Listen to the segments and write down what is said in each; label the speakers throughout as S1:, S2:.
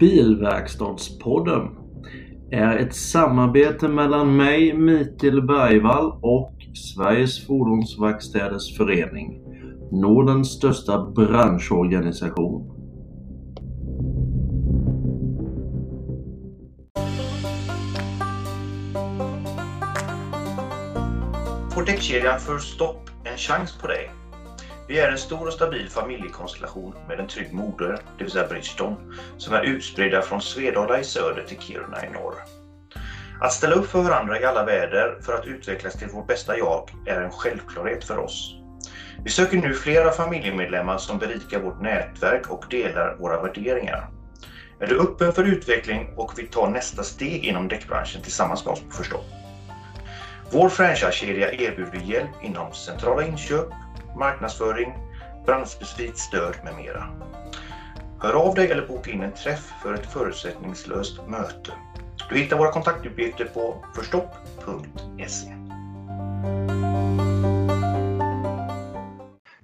S1: Bilverkstadspodden är ett samarbete mellan mig, Mikael Bergvall och Sveriges Fordonsverkstäders Förening, Nordens största branschorganisation.
S2: Får däckkedjan för stopp en chans på dig? Vi är en stor och stabil familjekonstellation med en trygg moder, det vill säga Bridgeton, som är utspridda från Svedala i söder till Kiruna i norr. Att ställa upp för varandra i alla väder för att utvecklas till vårt bästa jag är en självklarhet för oss. Vi söker nu flera familjemedlemmar som berikar vårt nätverk och delar våra värderingar. Är du öppen för utveckling och vill ta nästa steg inom däckbranschen tillsammans med oss på Förstå? Vår franchisekedja erbjuder hjälp inom centrala inköp, marknadsföring, branschspecifikt stöd med mera. Hör av dig eller boka in en träff för ett förutsättningslöst möte. Du hittar våra kontaktuppgifter på förstopp.se.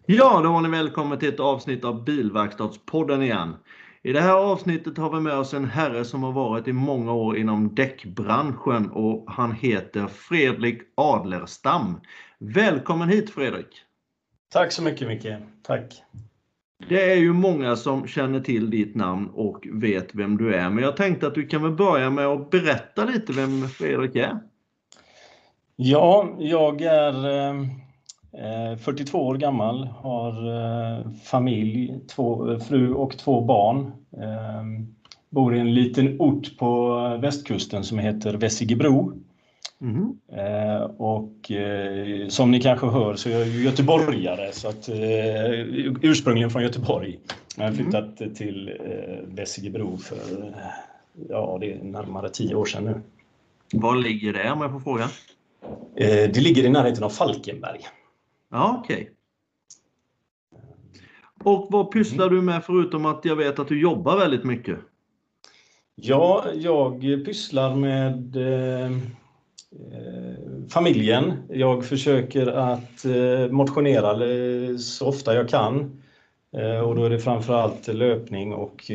S1: Ja, då var ni välkommen till ett avsnitt av Bilverkstadspodden igen. I det här avsnittet har vi med oss en herre som har varit i många år inom däckbranschen och han heter Fredrik Adlerstam. Välkommen hit Fredrik!
S3: Tack så mycket Micke. Tack!
S1: Det är ju många som känner till ditt namn och vet vem du är, men jag tänkte att du kan väl börja med att berätta lite vem Fredrik är?
S3: Ja, jag är eh, 42 år gammal, har eh, familj, två, fru och två barn. Eh, bor i en liten ort på västkusten som heter Vessigebro. Mm. Eh, och eh, som ni kanske hör så är jag göteborgare, så att, eh, ursprungligen från Göteborg. Jag har flyttat mm. till eh, Vessigebro för ja, det är närmare tio år sedan nu.
S1: Var ligger det om jag får fråga?
S3: Eh, det ligger i närheten av Falkenberg.
S1: Ja, okej. Okay. Och vad pysslar du med förutom att jag vet att du jobbar väldigt mycket?
S3: Ja, jag pysslar med Eh, familjen. Jag försöker att eh, motionera så ofta jag kan. Eh, och då är det framförallt löpning och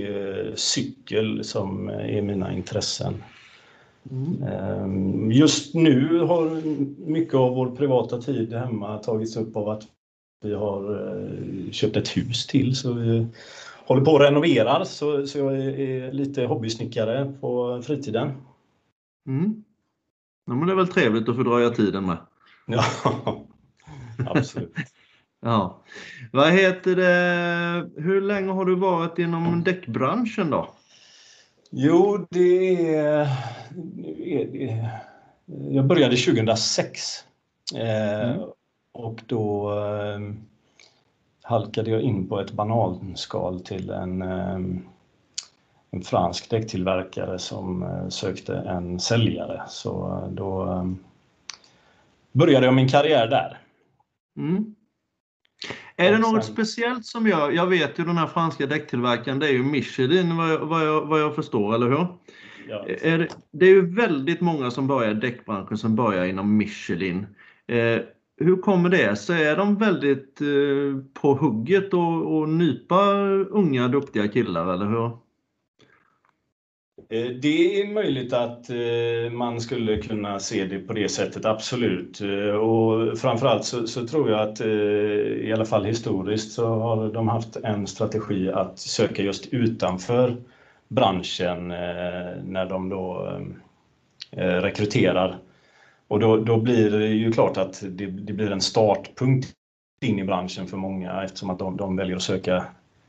S3: cykel som är mina intressen. Mm. Just nu har mycket av vår privata tid hemma tagits upp av att vi har köpt ett hus till så vi håller på att renovera så, så jag är lite hobbysnickare på fritiden.
S1: Mm. Ja, men det är väl trevligt att fördröja tiden med.
S3: Ja, absolut.
S1: ja. Vad heter det? Hur länge har du varit inom däckbranschen då?
S3: Jo, det är... Jag började 2006. Eh, mm. Och då eh, halkade jag in på ett bananskal till en eh, en fransk däcktillverkare som eh, sökte en säljare. Så eh, då eh, började jag min karriär där. Mm.
S1: Är det något speciellt som gör, jag vet ju den här franska däcktillverkaren, det är ju Michelin vad jag, vad jag, vad jag förstår, eller hur? Ja. Är det, det, är ju väldigt många som börjar i däckbranschen som börjar inom Michelin. Eh, hur kommer det sig? Är de väldigt eh, på hugget och, och nypa unga duktiga killar, eller hur?
S3: Eh, det är möjligt att eh, man skulle kunna se det på det sättet, absolut. Eh, och framförallt så, så tror jag att i alla fall historiskt så har de haft en strategi att söka just utanför branschen när de då rekryterar. Och då, då blir det ju klart att det, det, blir en startpunkt in i branschen för många eftersom att de, de väljer att söka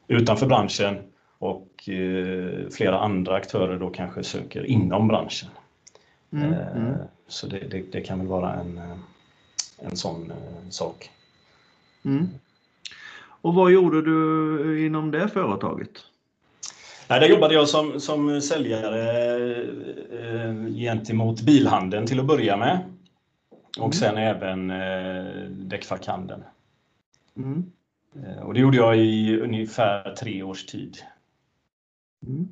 S3: utanför branschen och eh, flera andra aktörer då kanske söker inom branschen. Mm, eh, mm. Så det, det, det, kan väl vara en, eh, en sån sak.
S1: Mm. Och vad gjorde du inom det företaget?
S3: Nej, där jobbade jag som, som säljare eh, gentemot bilhandeln till att börja med. Och mm. sen även eh, däckfackhandeln. Mm. Och det gjorde jag i ungefär tre års tid. Mm.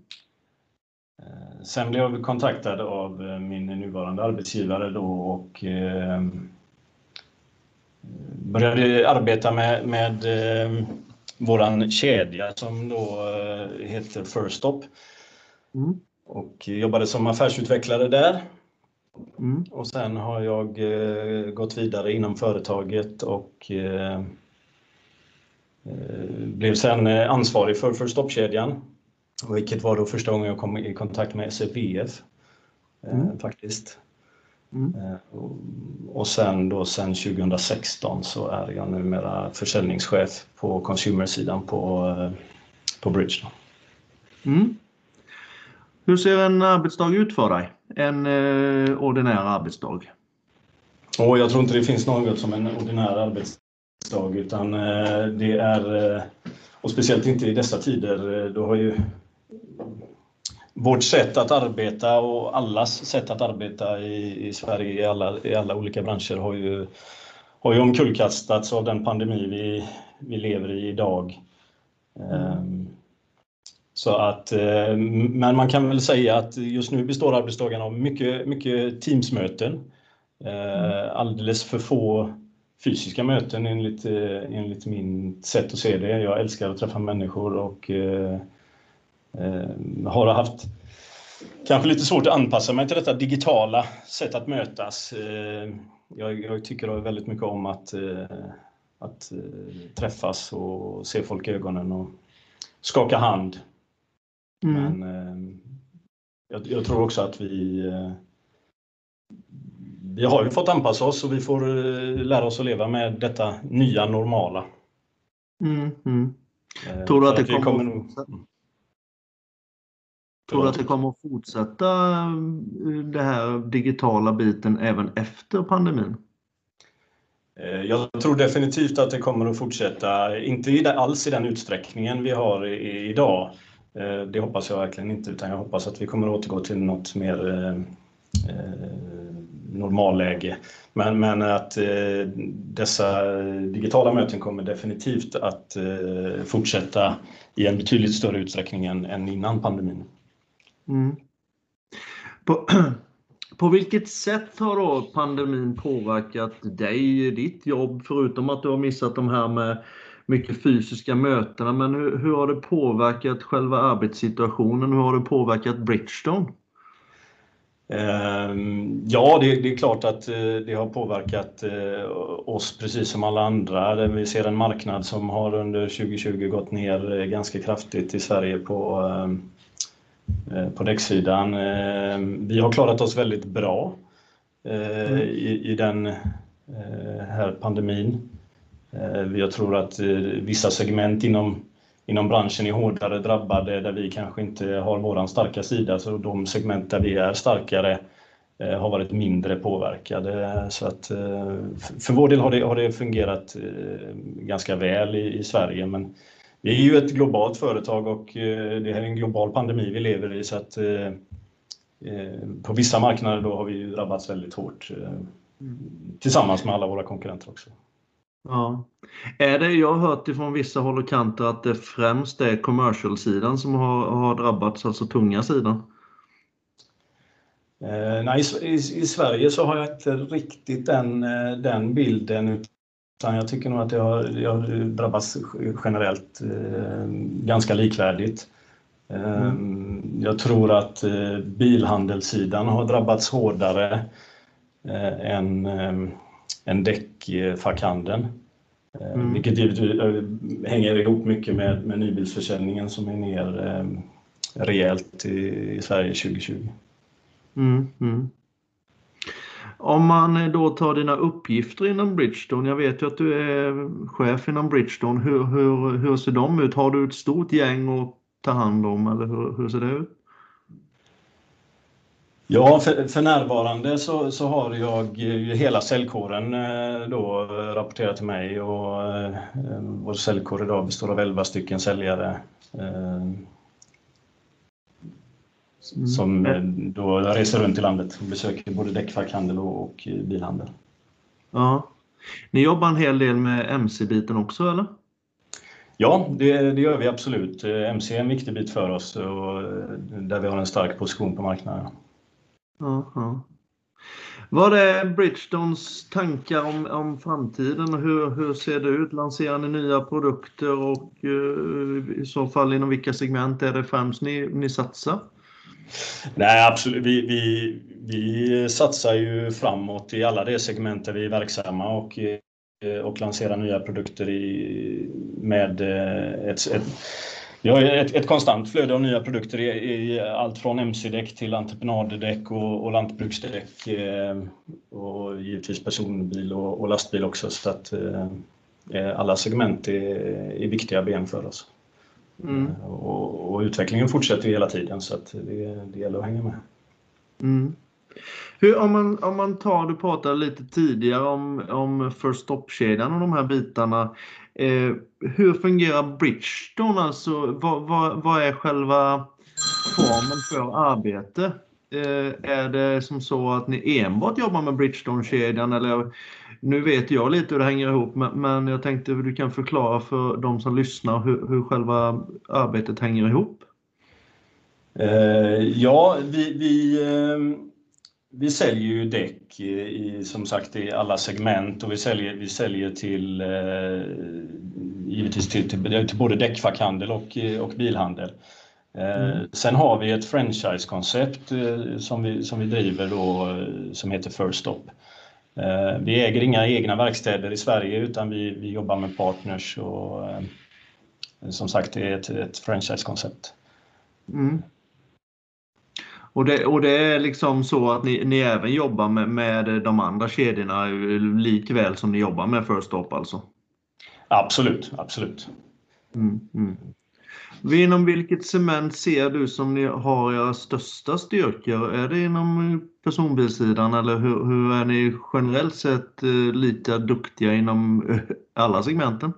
S3: Eh, sen blev jag kontaktad av eh, min nuvarande arbetsgivare då och eh, började arbeta med, med våran kedja som då heter First Stop. Mm. Och jobbade som affärsutvecklare där. Mm. Och sen har jag eh, gått vidare inom företaget och eh, eh blev sen eh, ansvarig för, för stoppkedjan. Vilket var då första gången jag kom i kontakt med SFVF. Eh, mm. faktiskt. Mm. Och sen då sen 2016 så är jag numera försäljningschef på consumer-sidan på, på Bridge.
S1: Mm. Hur ser en arbetsdag ut för dig? En eh, ordinär arbetsdag?
S3: Och jag tror inte det finns något som en ordinär arbetsdag utan eh, det är, eh, och speciellt inte i dessa tider, eh, då har ju vårt sätt att arbeta och allas sätt att arbeta i, i Sverige i alla, i alla olika branscher har ju, har ju omkullkastats av den pandemi vi, vi lever i idag. Mm. Så att, ehm, men man kan väl säga att just nu består arbetsdagen av mycket, mycket Teamsmöten. Mm. Alldeles för få fysiska möten enligt, eh, enligt min sätt att se det. Jag älskar att träffa människor och eh, har haft kanske lite svårt att anpassa mig till detta digitala sätt att mötas. Jag, jag tycker väldigt mycket om att, att träffas och se folk i ögonen och skaka hand Mm. Men eh, jag, jag, tror också att vi eh, vi har ju fått anpassa oss och vi får eh, lära oss att leva med detta nya normala.
S1: Mm, mm. Eh, tror du att det kommer, kommer nog... Tror du att det kommer att fortsätta eh, det här digitala biten även efter pandemin?
S3: Eh, jag tror definitivt att det kommer att fortsätta, inte alls i den utsträckningen vi har idag. Eh, det hoppas jag verkligen inte, utan jag hoppas att vi kommer att återgå till något mer normalläge. Men, men att dessa digitala möten kommer definitivt att fortsätta i en betydligt större utsträckning än, än innan pandemin. Mm.
S1: På, på vilket sätt har då pandemin påverkat dig, ditt jobb, förutom att du har missat de här med mycket fysiska mötena, men hur, hur har det påverkat själva arbetssituationen? Hur har det påverkat Bridgestone?
S3: Ehm, ja, det, det, är klart att eh, det har påverkat eh, oss precis som alla andra. Vi ser en marknad som har under 2020 gått ner eh, ganska kraftigt i Sverige på, ehm, på däcksidan. Ehm, vi har klarat oss väldigt bra mm. i, i den här pandemin. Eh, jag tror att eh, vissa segment inom, inom branschen är hårdare drabbade där vi kanske inte har våran starka sida. Så de segment där vi är starkare eh, har varit mindre påverkade. Så att, för vår del har det, har det fungerat ganska väl i, i Sverige. Men vi är ju ett globalt företag och det här är en global pandemi vi lever i. Så att, på vissa marknader då har vi drabbats väldigt hårt tillsammans med alla våra konkurrenter också.
S1: Ja. Är det, jag har hört ifrån vissa håll och kanter att det främst är commercial-sidan som har, har drabbats, alltså tunga sidan?
S3: Eh, nej, i, i, i, Sverige så har jag inte riktigt den, eh, den bilden. Utan jag tycker nog att det har, det har drabbats generellt eh, ganska likvärdigt. Eh, mm. Jag tror att eh, bilhandelssidan har drabbats hårdare eh, än än däckfackhandeln. Eh, mm. Vilket eh, hänger ihop mycket med, med nybilsförsäljningen som är ner eh, rejält i, i Sverige 2020. Mm, mm.
S1: Om man eh, då tar dina uppgifter inom Bridgestone, jag vet ju att du är chef inom Bridgestone, hur, hur, hur ser de ut? Har du ett stort gäng att ta hand om eller hur, hur ser det ut?
S3: Ja, för, för närvarande så, så har jag hela säljkåren eh, då rapporterat till mig och eh, vår säljkår idag består av 11 stycken säljare mm. som då reser runt i landet och besöker både däckfackhandel och, och bilhandel.
S1: Ja. Ni jobbar en hel del med MC-biten också eller?
S3: Ja, det, det, gör vi absolut. MC är en viktig bit för oss och där vi har en stark position på marknaden.
S1: Ja, Vad är Bridgestones tankar om, om framtiden? Hur, hur ser det ut? Lanserar ni nya produkter och uh, i så fall inom vilka segment är det främst ni, ni satsar?
S3: Nej, absolut. Vi, vi, vi satsar ju framåt i alla de segment där vi är verksamma och, eh, och lanserar nya produkter i, med eh, ett, ett vi har ett, ett, konstant flöde av nya produkter i, i allt från mc-däck till entreprenaddäck och, och lantbruksdäck eh, och givetvis personbil och, och, lastbil också. Så att eh, eh alla segment är, är, viktiga ben för oss. Mm. Eh, och, och, utvecklingen fortsätter hela tiden så att det, det gäller att hänga med.
S1: Mm. Hur, om, man, om man tar, du pratade lite tidigare om, om First Stop-kedjan och de här bitarna. Eh, hur fungerar Bridgestone? Alltså, vad, vad, vad är själva formen för arbete? Eh, är det som så att ni enbart jobbar med Bridgestone-kedjan eller nu vet jag lite hur det hänger ihop men jag tänkte hur du kan förklara för de som lyssnar hur, hur själva arbetet hänger ihop?
S3: Eh, ja, vi, vi eh vi säljer ju däck i, som sagt i alla segment och vi säljer, vi säljer till eh, givetvis till, till, till, både däckfackhandel och, och bilhandel. Mm. Sen har vi ett franchisekoncept som, vi, som vi driver då som heter First Stop. Eh, vi äger inga egna verkstäder i Sverige utan vi, vi jobbar med partners och eh, som sagt det är ett, ett franchisekoncept. Mm.
S1: Och det, och det är liksom så att ni, ni även jobbar med, med de andra kedjorna likväl som ni jobbar med First Stop alltså?
S3: Absolut, absolut. Mm,
S1: mm. Inom vilket cement ser du som ni har era största styrkor? Är det inom personbilssidan eller hur, hur är ni generellt sett eh, lika duktiga inom eh, alla segmenten?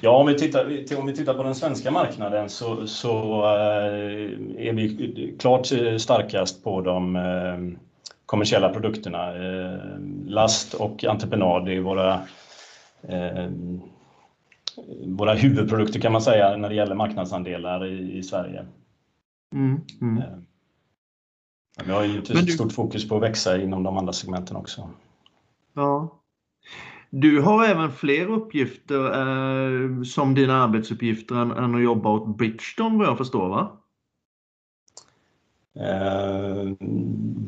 S3: Ja, om vi tittar, om vi tittar på den svenska marknaden så, så eh, är vi klart starkast på de kommersiella produkterna. Last och entreprenad är våra, våra huvudprodukter kan man säga när det gäller marknadsandelar i, i Sverige. Mm, mm. Vi har ju ett stort fokus på att växa inom de andra segmenten också.
S1: Ja, du har även fler uppgifter eh, som dina arbetsuppgifter än, än, att jobba åt Bridgestone vad jag förstår va?
S3: Eh,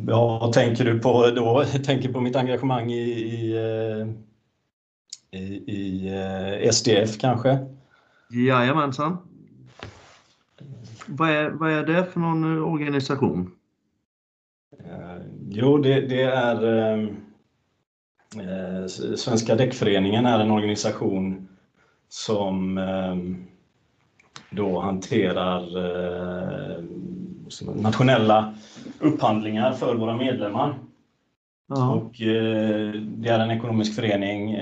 S3: ja, tänker du på då? Tänker på mitt engagemang i, i, eh, i, i eh, SDF kanske?
S1: Jajamensan. Vad är, vad är det för någon organisation?
S3: Eh, jo, det, det är Eh, Svenska däckföreningen är en organisation som eh, då hanterar eh, nationella upphandlingar för våra medlemmar. Ja. Och det är en ekonomisk förening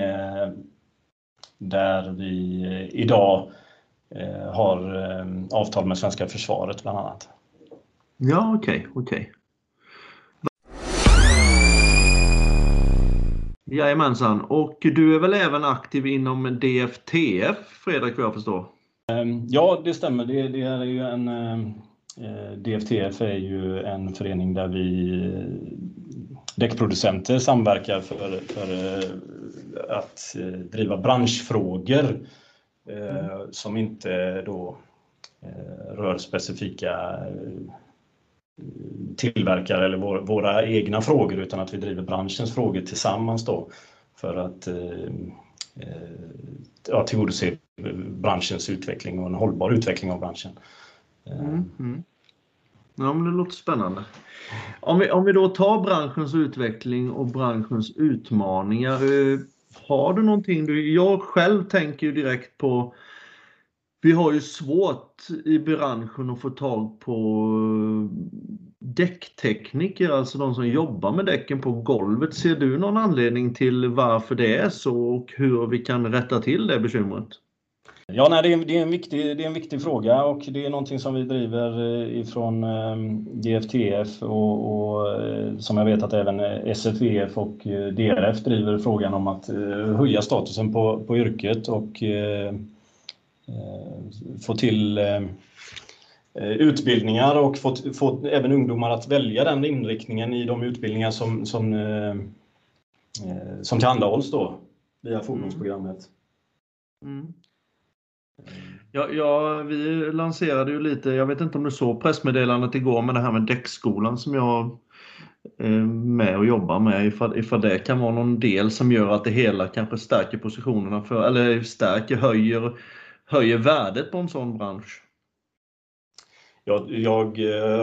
S3: där vi idag har avtal med svenska försvaret bland annat.
S1: Ja, okej, okay. Okay. Jajamensan. Och du är väl även aktiv inom DFTF, Fredrik, vad jag förstår?
S3: Ehm, ja, det stämmer. Det, det är ju en, eh, DFTF är ju en förening där vi däckproducenter samverkar för, för eh, att eh, driva branschfrågor mm. som inte då rör specifika tillverkare eller vår, våra egna frågor utan att vi driver branschens frågor tillsammans då för att eh, eh, ja, tillgodose branschens utveckling och en hållbar utveckling av branschen. Mm,
S1: mm. Ja, men det låter spännande. Om vi, om vi då tar branschens utveckling och branschens utmaningar. Eh, har du någonting? Du, jag själv tänker ju direkt på vi har ju svårt i branschen att få tag på eh, däcktekniker, alltså de som jobbar med däcken på golvet. Ser du någon anledning till varför det är så och hur vi kan rätta till det bekymret?
S3: Ja, nej, det, är, det, är en viktig, det är en viktig fråga och det är någonting som vi driver eh, ifrån DFTF eh, och, och som jag vet att även SFVF och DRF driver frågan om att höja statusen på, på yrket och Eh, få till eh, eh, utbildningar och få, få även ungdomar att välja den inriktningen i de utbildningar som, som, som tillhandahålls då via fordonsprogrammet. Mm.
S1: Ja, ja, vi lanserade ju lite, jag vet inte om du såg pressmeddelandet igår, men det här med däckskolan som jag är med och jobbar med, ifall, ifall det kan vara någon del som gör att det hela kanske stärker positionerna för, eller stärker, höjer, höjer värdet på en sån bransch.
S3: Jag, jag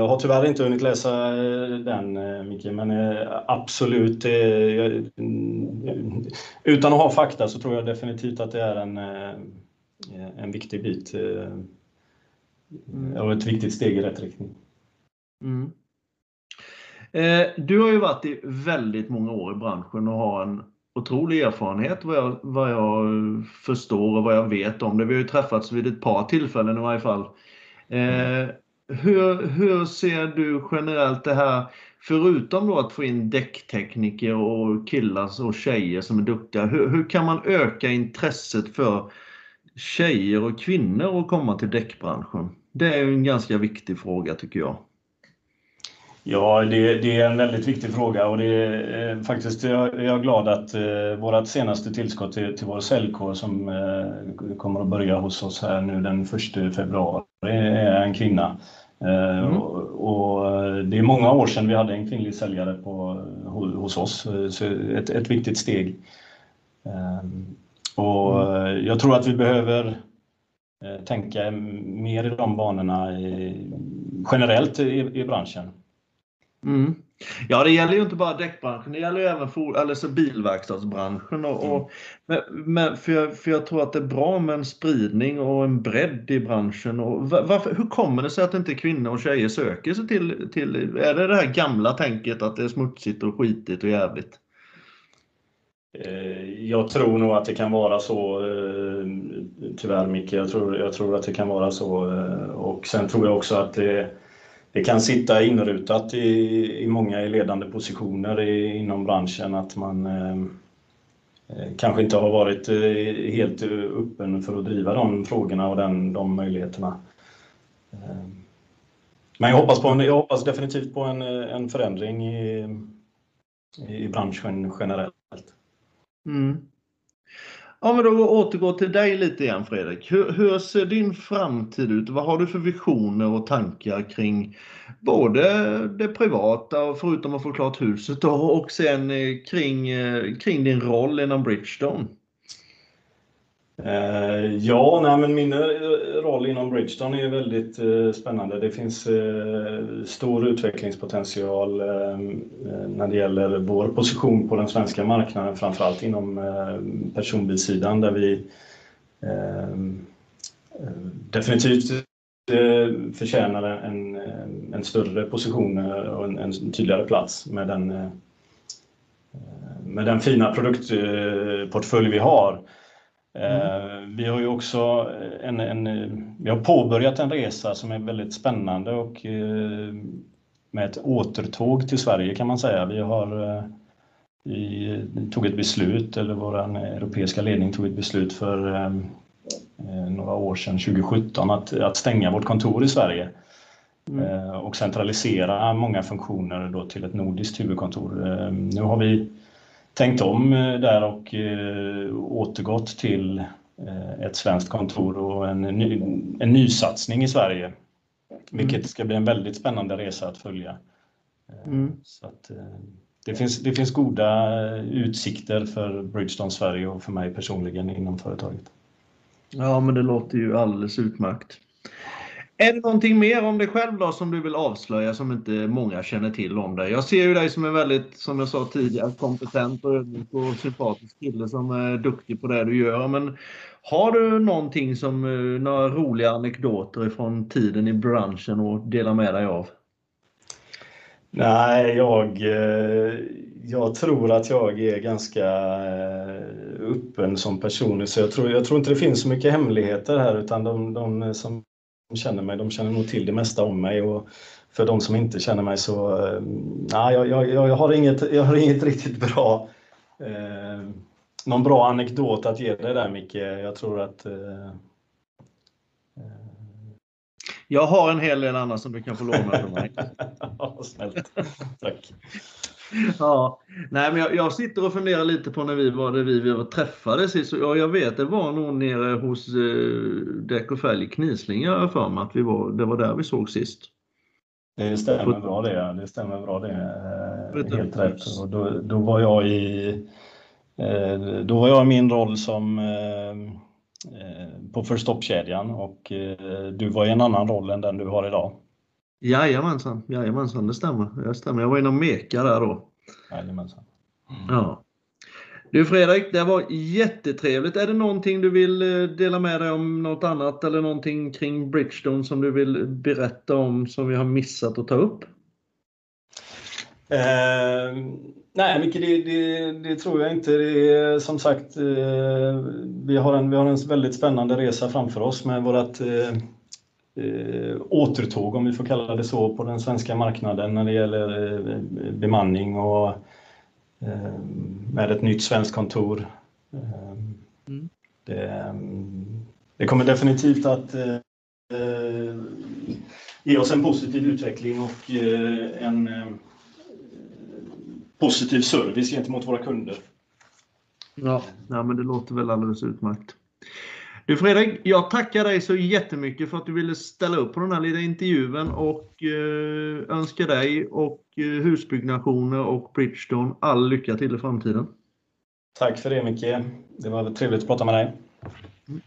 S3: har tyvärr inte hunnit läsa eh, den, Micke, men absolut. Mm, utan att ha fakta så tror jag definitivt att det är en, en viktig bit och ett viktigt steg i rätt riktning. Mm.
S1: Du har ju varit i väldigt många år i branschen och har en otrolig erfarenhet vad jag, vad jag förstår och vad jag vet om det. Vi har ju träffats vid ett par tillfällen i varje fall. Mm. Hur, hur ser du generellt det här, förutom då att få in däcktekniker och killar och tjejer som är duktiga, hur, hur kan man öka intresset för tjejer och kvinnor att komma till däckbranschen? Det är en ganska viktig fråga tycker jag.
S3: Ja, det, det, är en väldigt viktig fråga och det är eh, faktiskt jag, jag är glad att eh, vårt senaste tillskott till, till vår säljkår som eh, kommer att börja hos oss här nu den 1 februari är en kvinna. Eh, mm. Och, och, det är många år sedan vi hade en kvinnlig säljare på, hos oss, så ett, ett viktigt steg. Eh, och mm. jag tror att vi behöver eh, tänka mer i de banorna i, generellt i, i branschen.
S1: Mm. Ja, det gäller ju inte bara däckbranschen, det gäller ju även for, alltså bilverkstadsbranschen. Och, mm. och men, för, jag, för jag tror att det är bra med en spridning och en bredd i branschen. Och varför, hur kommer det sig att inte kvinnor och tjejer söker sig till, till... Är det det här gamla tänket att det är smutsigt och skitigt och jävligt?
S3: Eh, jag tror nog att det kan vara så, eh, tyvärr Micke. Jag tror, jag tror att det kan vara så. Eh, och sen tror jag också att det det kan sitta inrutat i, i många i ledande positioner i, inom branschen att man eh, kanske inte har varit helt öppen för att driva de frågorna och den, de möjligheterna. Men jag hoppas, på en, jag hoppas definitivt på en, en förändring i, i branschen generellt. Mm.
S1: Ja, men då återgår till dig lite igen Fredrik. Hur, hur, ser din framtid ut? Vad har du för visioner och tankar kring både det privata och förutom att få klart huset och sen eh, kring, eh, kring din roll inom Bridgestone?
S3: Eh, ja, nej, men min roll inom Bridgestone är väldigt eh, spännande. Det finns eh, stor utvecklingspotential eh, när det gäller vår position på den svenska marknaden, framförallt inom personbilssidan där vi definitivt förtjänar en, en större position och en, en tydligare plats med den, med den fina produktportfölj vi har. Mm. Vi har ju också en, en, vi har påbörjat en resa som är väldigt spännande och med ett återtåg till Sverige kan man säga. Vi har vi tog ett beslut, eller vår europeiska ledning tog ett beslut för några år sedan, 2017, att, att stänga vårt kontor i Sverige. Mm. och centralisera många funktioner då till ett nordiskt huvudkontor. Nu har vi tänkt om eh, där och eh, återgått till eh, ett svenskt kontor och en, ny, en nysatsning i Sverige. Vilket mm. ska bli en väldigt spännande resa att följa. Mm. Så att, det, finns, det finns goda utsikter för Bridgestone Sverige och för mig personligen inom företaget.
S1: Ja, men det låter ju alldeles utmärkt. Är det någonting mer om dig själv då som du vill avslöja som inte många känner till om dig? Jag ser ju dig som en väldigt, som jag sa tidigare, kompetent och ödmjuk och sympatisk kille som är duktig på det du gör. Men har du någonting som, eh, några roliga anekdoter från tiden i branschen att dela med dig av?
S3: Nej, jag, eh, jag tror att jag är ganska eh, öppen som person. Så jag tror, jag tror inte det finns så mycket hemligheter här utan de, de som känner mig, de känner nog till det mesta om mig. Och för de som inte känner mig så, eh, nej, jag, jag, jag, har, inget, jag har inget riktigt bra, eh, någon bra anekdot att ge dig där Micke. Jag tror att eh,
S1: eh jag har en hel del annat som du kan få låna av mig.
S3: ja, snällt. Tack.
S1: ja, nej men jag, jag, sitter och funderar lite på när vi var där vi, vi träffades sist. Och jag vet det var nog nere hos eh, Däck och Fälg Knislinga för mig att vi var, det var där vi såg sist.
S3: Det stämmer bra det. Det stämmer bra det. Eh, helt rätt. Och då, då var jag i eh, då var jag i min roll som eh, på förstoppkedjan och du var i en annan roll än den du har idag.
S1: Jajamensan, jajamensan det stämmer. Det stämmer. Jag var inom Meka där då.
S3: Jajamensan. Mm.
S1: Ja. Du Fredrik, det var jättetrevligt. Är det någonting du vill eh, dela med dig om något annat eller någonting kring Bridgestone som du vill berätta om som vi har missat att ta upp?
S3: Eh, nej, Micke, det, det, det, tror jag inte. Det är, som sagt, eh, vi, har en, vi har en väldigt spännande resa framför oss med vårt eh, eh, återtåg, om vi får kalla det så, på den svenska marknaden när det gäller eh, bemanning och eh, med ett nytt svenskt kontor. Eh, mm. Det, det, kommer definitivt att eh, ge oss en positiv utveckling och eh, en positiv service gentemot våra kunder.
S1: Ja, ja men det låter väl alldeles utmärkt. Du Fredrik, jag tackar dig så jättemycket för att du ville ställa upp på den här lilla intervjun och eh, önskar dig och eh, husbyggnationer och Bridgestone all lycka till i framtiden.
S3: Tack för det Micke. Det var trevligt att prata med dig. Mm.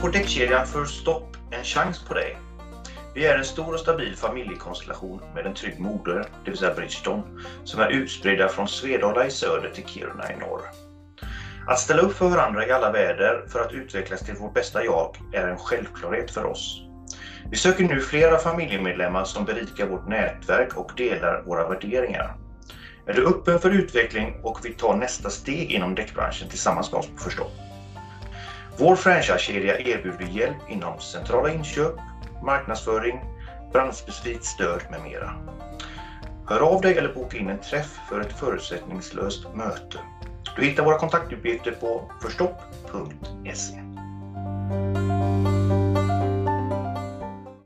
S2: Får däckkedjan First Stop en chans på dig? Vi är en stor och stabil familjekonstellation med en trygg moder, det vill säga Bridgeton, som är utspridda från Svedala i söder till Kiruna i norr. Att ställa upp för varandra i alla väder för att utvecklas till vårt bästa jag är en självklarhet för oss. Vi söker nu flera familjemedlemmar som berikar vårt nätverk och delar våra värderingar. Är du öppen för utveckling och vill ta nästa steg inom däckbranschen tillsammans med oss på Förstå? Vår franchisekedja erbjuder hjälp inom centrala inköp, marknadsföring, branschspecifikt stöd med mera. Hör av dig eller boka in en träff för ett förutsättningslöst möte. Du hittar våra kontaktuppgifter på förstopp.se.